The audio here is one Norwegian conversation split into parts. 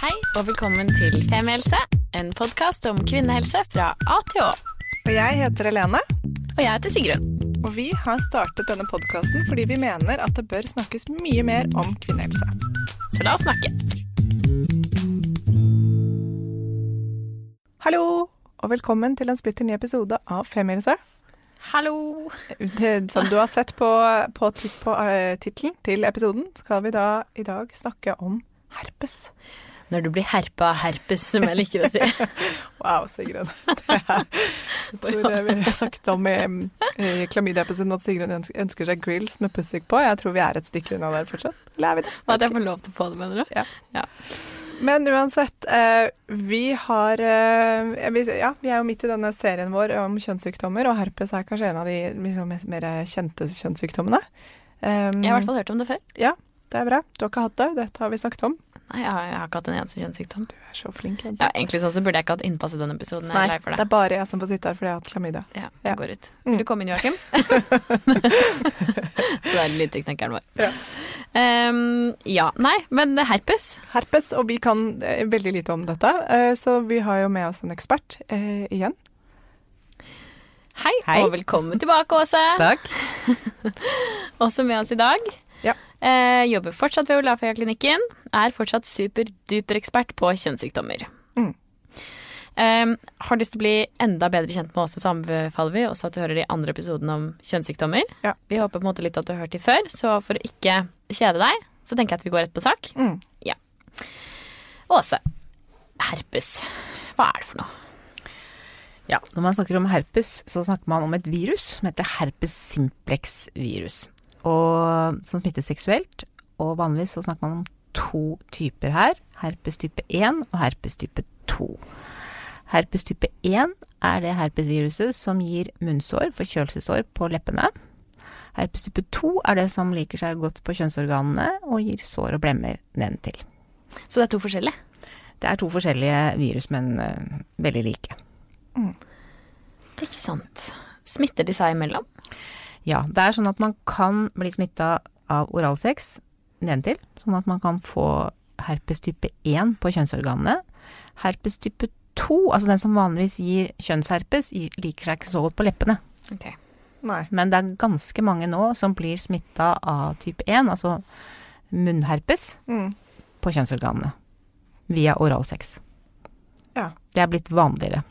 Hei og velkommen til Femihelse, en podkast om kvinnehelse fra A til Å. Og jeg heter Helene, Og jeg heter Sigrun. og vi har startet denne podkasten fordi vi mener at det bør snakkes mye mer om kvinnehelse. Så la oss snakke. Hallo, og velkommen til en splitter ny episode av Femihelse. Hallo. Det- Som du har sett på, på, på uh, tittelen til episoden, skal vi da i dag snakke om herpes. Når du blir herpa av herpes, som jeg liker å si. Wow, Sigrun. Det er, jeg tror vi har sagt om i, i klamydia-episoden at Sigrun ønsker, seg grills med pussig på. Jeg tror vi er et stykke unna der fortsatt. Eller er vi det? At jeg får lov til å få det, mener du? Men uansett, eh, vi har eh, Ja, vi er jo midt i denne serien vår om kjønnssykdommer, og herpes er kanskje en av de liksom, mer kjente kjønnssykdommene. Um, Jeg har i hvert fall hørt om det før. Ja, Det er bra. Du har ikke hatt det. Dette har vi snakket om. Nei, jeg har, jeg har ikke hatt en eneste kjønnssykdom. Du er så flink. jente. Ja, egentlig sånn så burde jeg ikke hatt innpass i denne episoden. Nei, er for det det. er bare jeg som får sitte her fordi jeg har hatt klamydia. Ja, Ja. går ut. Mm. Vil du komme inn, Joakim? det er lydteknikeren vår. Ja. Um, ja, nei, men herpes. Herpes, og vi kan eh, veldig lite om dette, eh, så vi har jo med oss en ekspert eh, igjen. Hei, Hei. og velkommen tilbake, Åse. Takk. Også med oss i dag. Ja. Eh, jobber fortsatt ved Olafia-klinikken. Er fortsatt superduper-ekspert på kjønnssykdommer. Mm. Eh, har lyst til å bli enda bedre kjent med Åse, så anbefaler vi også at du hører de andre episodene om kjønnssykdommer. Ja. Vi håper på en måte litt at du har hørt de før, så for å ikke kjede deg, så tenker jeg at vi går rett på sak. Mm. Åse, herpes. Hva er det for noe? Ja, når man snakker om herpes, så snakker man om et virus som heter herpes simplex virus. Og som smittes seksuelt. Og vanligvis så snakker man om to typer her. Herpes type 1 og herpes type 2. Herpes type 1 er det herpesviruset som gir munnsår, forkjølelsessår, på leppene. Herpes type 2 er det som liker seg godt på kjønnsorganene og gir sår og blemmer nedentil. Så det er to forskjellige? Det er to forskjellige virus, men uh, veldig like. Ikke sant. Smitter de seg imellom? Ja, det er sånn at man kan bli smitta av oralsex nedentil, sånn at man kan få herpes type 1 på kjønnsorganene. Herpes type 2, altså den som vanligvis gir kjønnsherpes, liker seg ikke så godt på leppene. Okay. Men det er ganske mange nå som blir smitta av type 1, altså munnherpes, Mm. på kjønnsorganene. Via oralsex. Ja. Det er blitt vanligere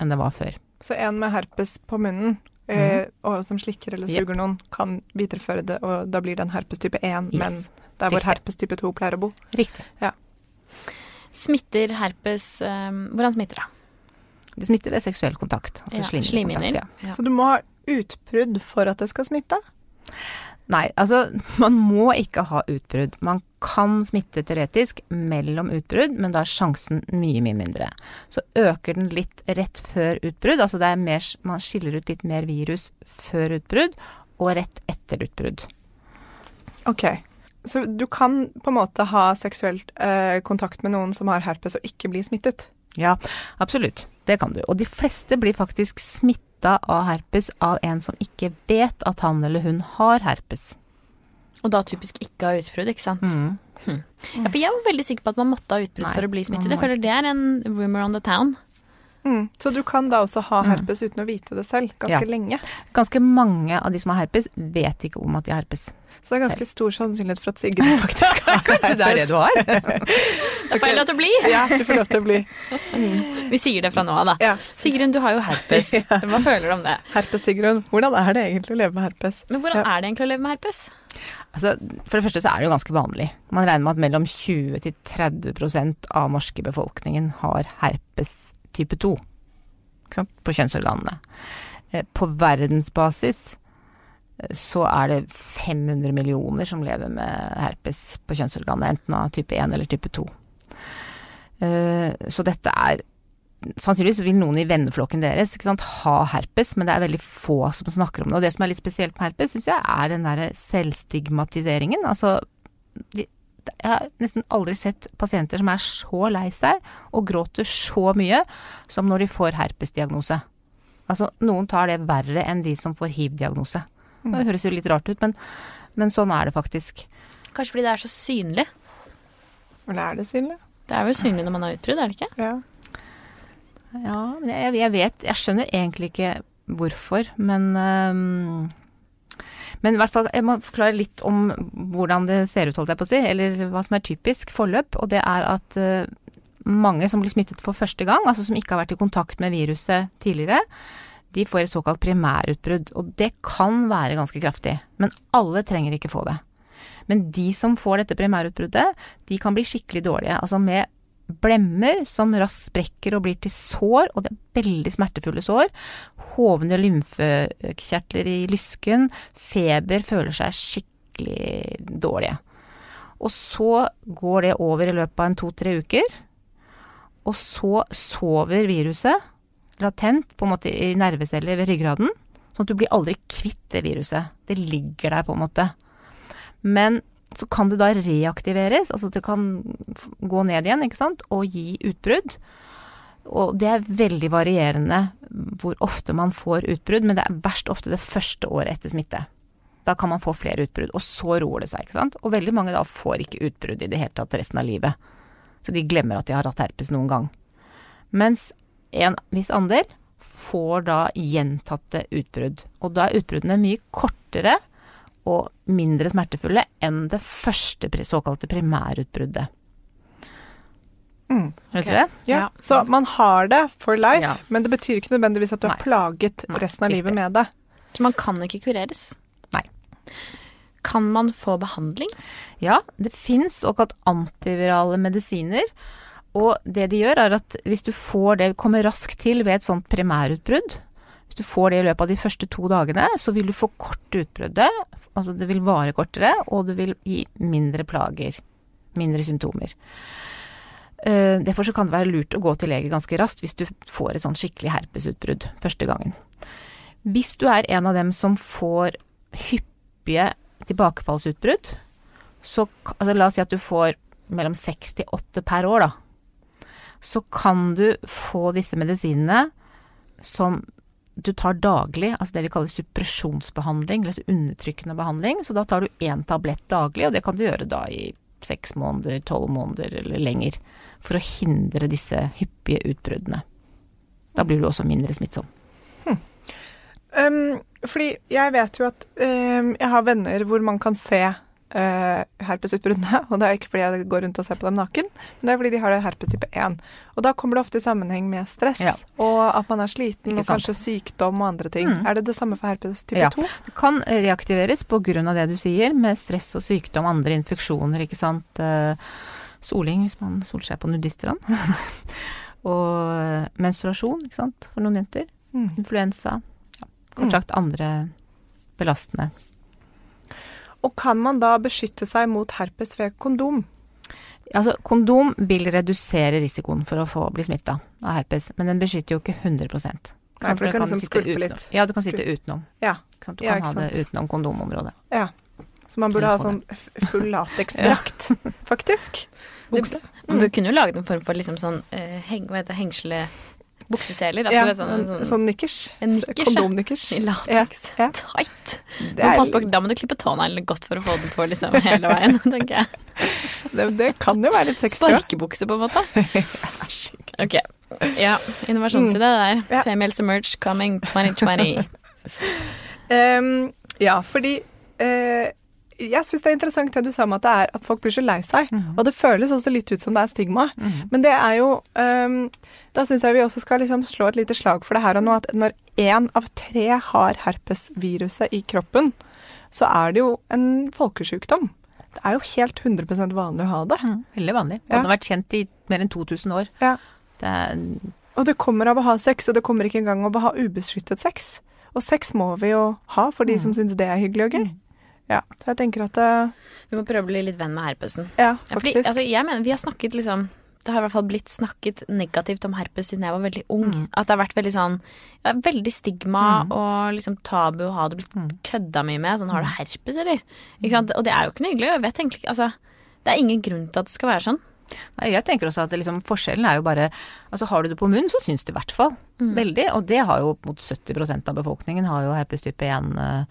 enn det var før. Så en med herpes på munnen, eh, og som slikker eller suger suger noen, kan videreføre det, og da blir det en herpes type 1, Yes. men der hvor herpes type 2 pleier å bo. Riktig. Smitter herpes um, Hvordan smitter det? Det smitter ved seksuell kontakt. Altså Ja, slimhinner. ja. Ja. Så du må ha utbrudd for at det skal smitte? Nei, altså man må ikke ha utbrudd. Man kan smitte teoretisk mellom utbrudd, men da er sjansen mye, mye mindre. Så øker den litt rett før utbrudd, altså det er mer, man skiller ut litt mer virus før utbrudd og rett etter utbrudd. Ok. Så du kan på en måte ha seksuell eh, kontakt med noen som har herpes og ikke bli smittet? Ja, absolutt. Det kan du. Og de fleste blir faktisk smitta av herpes av en som ikke vet at han eller hun har herpes. Og da typisk ikke ha utbrudd, ikke sant? Mm. Ja, for jeg var veldig sikker på at man måtte ha utbrudd for å bli smittet. Jeg føler det er en rumor on the town. Mm. Så du kan da også ha Mm. herpes uten å vite det selv, ganske Ja. lenge? Ganske mange av de som har herpes, vet ikke om at de har herpes. Så det er ganske stor sannsynlighet for at Sigrid faktisk har herpes. Kanskje det er det du har? Da får jeg lov til å bli! Ja, du får lov til å bli. Vi sier det fra nå av, da. Ja. Sigrun, du har jo herpes. Hva føler du om det? Herpes, Sigrun. Hvordan er det egentlig å leve med herpes? Men hvordan er det egentlig å leve med herpes? Altså, for det første så er det jo ganske vanlig. Man regner med at mellom 20 til 30% av norske befolkningen har herpes type 2 ikke sant? på kjønnsorganene. Eh, På verdensbasis eh, så er det 500 millioner som lever med herpes på kjønnsorganene, enten av type 1 eller type 2. Eh, Så dette er Sannsynligvis vil noen i venneflokken deres sant, ha herpes, men det er veldig få som snakker om det. Og det som er litt spesielt med herpes, syns jeg er den derre selvstigmatiseringen. Altså, jeg har nesten aldri sett pasienter som er så lei seg og gråter så mye som når de får herpesdiagnose. Altså, noen tar det verre enn de som får hiv-diagnose. Det høres jo litt rart ut, men, men sånn er det faktisk. Kanskje fordi det er så synlig. Eller er det synlig? Det er vel synlig når man har utbrudd, er det ikke? Ja. Ja, men jeg, jeg vet Jeg skjønner egentlig ikke hvorfor, men øhm, Men i hvert fall, jeg må forklare litt om hvordan det ser ut, holdt jeg på å si, eller hva som er typisk forløp. Og det er at øh, mange som blir smittet for første gang, altså som ikke har vært i kontakt med viruset tidligere, de får et såkalt primærutbrudd. Og det kan være ganske kraftig, men alle trenger ikke få det. Men de som får dette primærutbruddet, de kan bli skikkelig dårlige. Altså med blemmer som raskt sprekker og blir til sår, og det er veldig smertefulle sår. Hovne lymfekjertler i lysken, feber, føler seg skikkelig dårlige. Og så går det over i løpet av en to-tre uker, og så sover viruset latent på en måte i nerveceller ved ryggraden, sånn at du blir aldri kvitt det viruset. Det ligger der på en måte. Men så kan det da reaktiveres, altså det kan gå ned igjen, ikke sant, og gi utbrudd. Og det er veldig varierende hvor ofte man får utbrudd, men det er verst ofte det første året etter smitte. Da kan man få flere utbrudd, og så roer det seg, ikke sant. Og veldig mange da får ikke utbrudd i det hele tatt resten av livet. Så de glemmer at de har hatt herpes noen gang. Mens en viss andel får da gjentatte utbrudd. Og da er utbruddene mye kortere og mindre smertefulle enn det første såkalte primærutbruddet. Mm. okay. du det? Ja. Ja. Så man har det for life, Ja. men det betyr ikke nødvendigvis at du har Nei. plaget Nei, resten av livet med det. Så man kan ikke kureres. Nei. Kan man få behandling? Ja, det fins såkalt antivirale medisiner. Og det de gjør, er at hvis du får det, kommer raskt til ved et sånt primærutbrudd, hvis du får det i løpet av de første to dagene, så vil du få kort utbruddet. Altså det vil vare kortere, og det vil gi mindre plager. Mindre symptomer. Eh, Derfor så kan det være lurt å gå til lege ganske raskt hvis du får et sånn skikkelig herpesutbrudd første gangen. Hvis du er en av dem som får hyppige tilbakefallsutbrudd, så altså la oss si at du får mellom seks til åtte per år, da. Så kan du få disse medisinene som du tar daglig, altså det vi kaller suppresjonsbehandling, altså undertrykkende behandling. Så da tar du én tablett daglig, og det kan du gjøre da i seks måneder, tolv måneder eller lenger. For å hindre disse hyppige utbruddene. Da blir du også mindre smittsom. Um, fordi jeg vet jo at um, jeg har venner hvor man kan se uh, herpesutbruddene. Og det er ikke fordi jeg går rundt og ser på dem naken, men det er fordi de har herpes type 1. Og da kommer det ofte i sammenheng med stress, Ja. og at man er sliten, og kanskje sykdom og andre ting. Mm. Er det det samme for herpes type Ja. 2? Det kan reaktiveres av det du sier, med stress og sykdom, andre infeksjoner, ikke sant. Eh, Soling, hvis man soler seg på nudiststrand. og eh, menstruasjon, ikke sant, for noen jenter. Mm. Influensa. Ja, Mm. kort sagt andre belastende. Og kan man da beskytte seg mot herpes ved kondom? Altså, kondom vil redusere risikoen for å få bli smitta av herpes, men den beskytter jo ikke 100 Nei, for det kan liksom sitte skvulpe utenom. litt. Ja, du kan sitte utenom. Ja. Sånn? Du Ja, kan ikke ha det utenom kondomområdet. Ja. Så man burde ha sånn full lateksdrakt, faktisk. Du, man burde kunne jo lage en form for liksom sånn uh, heng, hva heter det, hengsle bukseseler. Altså, Ja, vet sånn, en, sånn, sånn nikkers. En nikkers. Kondomnikkers. lateks. Ja, ja. Tight. Men på, er, da må du klippe tåneglene godt for å få den på liksom hele veien, tenker jeg. det, det kan jo være litt sexy. Sparkebukse, på en måte. Ok. Ja, innovasjonsside der. Ja. Females Emerge coming 2020. um, ja, fordi eh, jeg syns det er interessant det du sa om at det er at folk blir så lei seg. Mm. Og det føles også litt ut som det er stigma. Mm. Men det er jo um, Da syns jeg vi også skal liksom slå et lite slag for det her og nå, at når én av tre har herpesviruset i kroppen, så er det jo en folkesjukdom. Det er jo helt 100% vanlig å ha det. Mm, Veldig vanlig. Og Ja. den har vært kjent i mer enn 2000 år. Ja. Det er Og det kommer av å ha sex, og det kommer ikke engang av å ha ubeskyttet sex. Og sex må vi jo ha for de som syns det er hyggelig og gøy. Mm. Ja, så jeg tenker at det, Vi må prøve å bli litt venn med herpesen. Ja, Ja, fordi, faktisk. altså, jeg mener, vi har snakket liksom Det har i hvert fall blitt snakket negativt om herpes siden jeg var veldig ung. Mm. At det har vært veldig sånn ja, Veldig stigma Mm. og liksom tabu å ha det blitt Mm. kødda mye med. Sånn har du herpes, eller? Ikke sant? Og det er jo ikke noe hyggelig. Jeg vet egentlig ikke Altså, det er ingen grunn til at det skal være sånn. Nei, jeg tenker også at liksom, forskjellen er jo bare Altså har du det på munnen, så syns det i hvert fall. Mm. Veldig. Og det har jo mot 70% av befolkningen har jo herpes type 1 eh,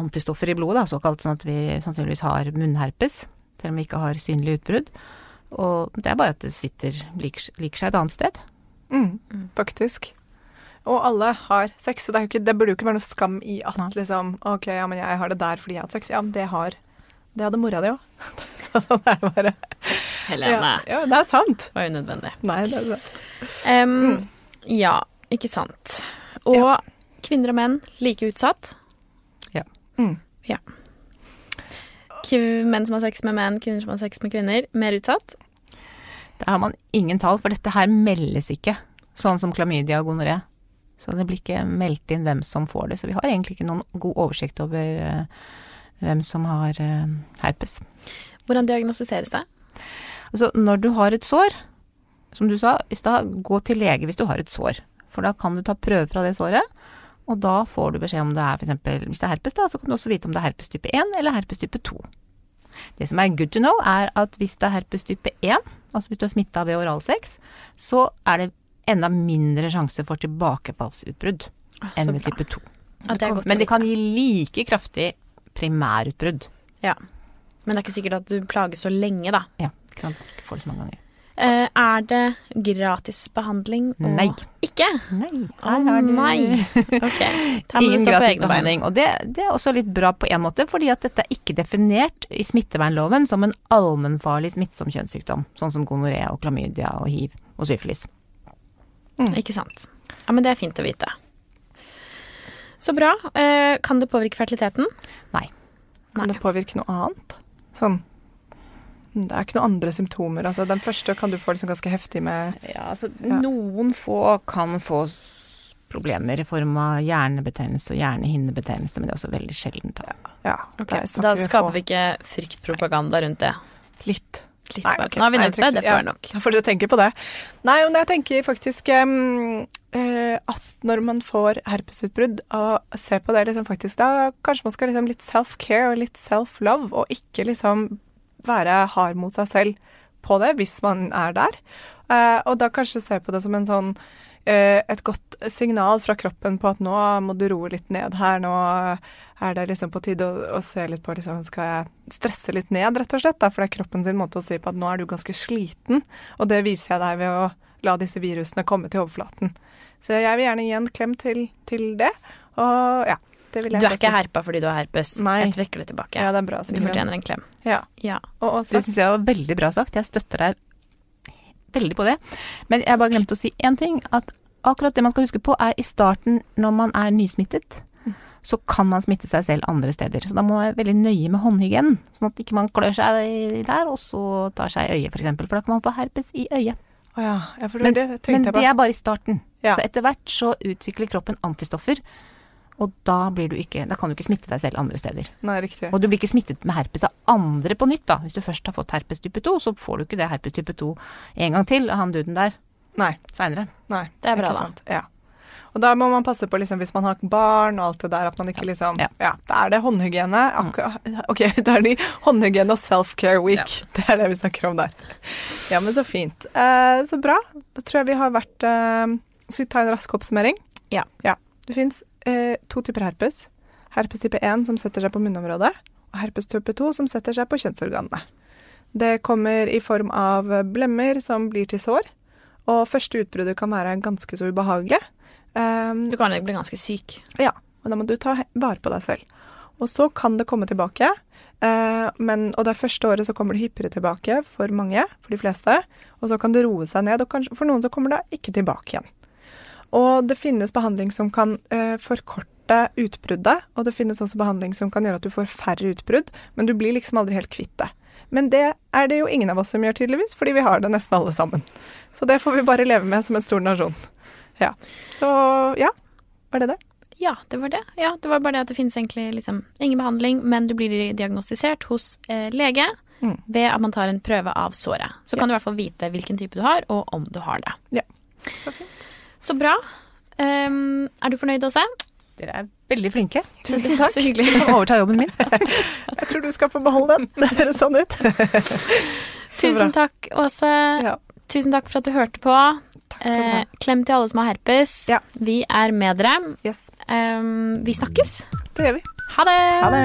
antistoffer i blodet, da, såkalt, sånn at vi sannsynligvis har munnherpes, selv om vi ikke har synlig utbrudd. Og det er bare at det sitter liker, liker seg et annet sted. Mm, faktisk. Og alle har sex, så det, er jo ikke, det burde jo ikke være noe skam i at ja. liksom OK, ja, men jeg har det der fordi jeg har hatt sex. Ja, men det har Det hadde mora di òg. så sånn er det bare. Helene. Ja, ja, det er sant. Var unødvendig. Nei, det er sant. Em, Ja, ikke sant. Og Ja. kvinner og menn like utsatt. Mm. Ja. Menn som har sex med menn, kvinner som har sex med kvinner, mer utsatt. Det har man ingen tall, for dette her meldes ikke. Sånn som klamydia og gonoré. Så det blir ikke meldt inn hvem som får det. Så vi har egentlig ikke noen god oversikt over eh, hvem som har eh, herpes. Hvordan diagnostiseres det? Altså, når du har et sår, som du sa i stad, gå til lege hvis du har et sår. For da kan du ta prøve fra det såret, og da får du beskjed om det er eksempel, hvis det er herpes, da, så kan du også vite om det er herpes type 1 eller herpes type 2. Det som er good to know, er at hvis det er herpes type 1, altså hvis du er smitta ved oralsex, så er det enda mindre sjanse for tilbakefallsutbrudd Ah, enn ved type 2. Ja, det Men det kan gi like kraftig primærutbrudd. Ja. Men det er ikke sikkert at du plages så lenge, da. Ja, ikke sant. Ikke får det så mange ganger. Eh, er det gratis behandling? og- Nei. Ikke? Nei. Å nei. Ok. Ingen gratis behandling. Og det, det er også litt bra på en måte, fordi at dette er ikke definert i smittevernloven som en allmennfarlig smittsom kjønnssykdom, sånn som gonoré og klamydia og hiv og syfilis. Ikke sant. Ja, men det er fint å vite. Så bra. Eh, kan det påvirke fertiliteten? Nei. Kan Nei. det påvirke noe annet? Sånn Det er ikke noen andre symptomer. Altså, den første kan du få liksom ganske heftig med Ja, altså Ja. noen få kan få problemer i form av hjernebetennelse og hjernehinnebetennelse, men det er også veldig sjeldent. Da. Ja, okay, da, så da skaper vi ikke fryktpropaganda rundt det. litt. Litt Nei, okay. Nå har vi nevnt det, det får være nok. Da får dere tenke på det. Nei, men jeg tenker faktisk um, eh, at når man får herpesutbrudd, og ser på det liksom faktisk Da kanskje man skal liksom litt self-care og litt self-love, og ikke liksom være hard mot seg selv på det, hvis man er der. Eh, og da kanskje se på det som en sånn eh, et godt signal fra kroppen på at nå må du roe litt ned her, nå er det liksom på tide å, å se litt på liksom, Skal jeg stresse litt ned, rett og slett? Da? For det er kroppen sin måte å si på at nå er du ganske sliten, og det viser jeg deg ved å la disse virusene komme til overflaten. Så jeg vil gjerne gi en klem til, til det. Og ja, det vil jeg Du er ikke herpa fordi du har herpes. Nei. Jeg trekker det tilbake. Ja, det er bra, du fortjener en klem. Ja. Ja. Og, og Det syns jeg var veldig bra sagt. Jeg støtter deg veldig på det. Men jeg bare glemte å si én ting. At akkurat det man skal huske på, er i starten, når man er nysmittet, så kan man smitte seg selv andre steder. Så da må man være veldig nøye med håndhygienen. Sånn at ikke man klør seg der, og så tar seg i øyet, f.eks. For, eksempel, for da kan man få herpes i øyet. Oh ja, Men- det Men det er bare i starten. Ja. Så etter hvert så utvikler kroppen antistoffer. Og da, blir du ikke, da kan du ikke smitte deg selv andre steder. Nei, riktig. Og du blir ikke smittet med herpes av andre på nytt, da. Hvis du først har fått herpes type 2, så får du ikke det herpes type 2 en gang til av han duden der Nei. seinere. Nei, Det er bra, ikke da. Sant? Ja. Og da må man passe på liksom, hvis man har barn og alt det der, at man ikke liksom Ja. Ja, da er det håndhygiene. Ok, da er det håndhygiene og self-care week. Det er det vi snakker om der. Ja, men så fint. Eh, så bra. Da tror jeg vi har vært eh, Skal vi ta en rask oppsummering? Ja. ja. Det fins eh, to typer herpes. Herpes type 1 som setter seg på munnområdet, og herpes type 2 som setter seg på kjønnsorganene. Det kommer i form av blemmer som blir til sår, og første utbruddet kan være ganske så ubehagelig. Um, Du kan bli ganske syk. ja, og da må du ta vare på deg selv. Og så kan det komme tilbake, eh, men, og det første året så kommer det hyppigere tilbake for mange, for de fleste, og så kan det roe seg ned, og kanskje for noen så kommer det ikke tilbake igjen. Og det finnes behandling som kan eh, forkorte utbruddet, og det finnes også behandling som kan gjøre at du får færre utbrudd, men du blir liksom aldri helt kvitt det. Men det er det jo ingen av oss som gjør, tydeligvis, fordi vi har det nesten alle sammen. Så det får vi bare leve med som en stor nasjon. Ja. Så ja, var det det? Ja, det var det. Ja, det var bare det at det finnes egentlig liksom ingen behandling, men du blir diagnostisert hos eh, lege Mm. ved at man tar en prøve av såret. Så kan du i hvert fall vite hvilken type du har, og om du har det. Ja, Så fint. Så bra. Um, er du fornøyd, Åse? Dere er veldig flinke. Tusen takk. Så hyggelig. Du kan overta jobben min. Jeg tror du skal få beholde den. Det høres sånn ut. Tusen takk, Åse. Ja. Tusen takk for at du hørte på. Takk skal du ha. Eh, klem til alle som har herpes. Ja. Vi er med dere. Yes, Um, vi snakkes. det gjør vi. Ha det! Ha det.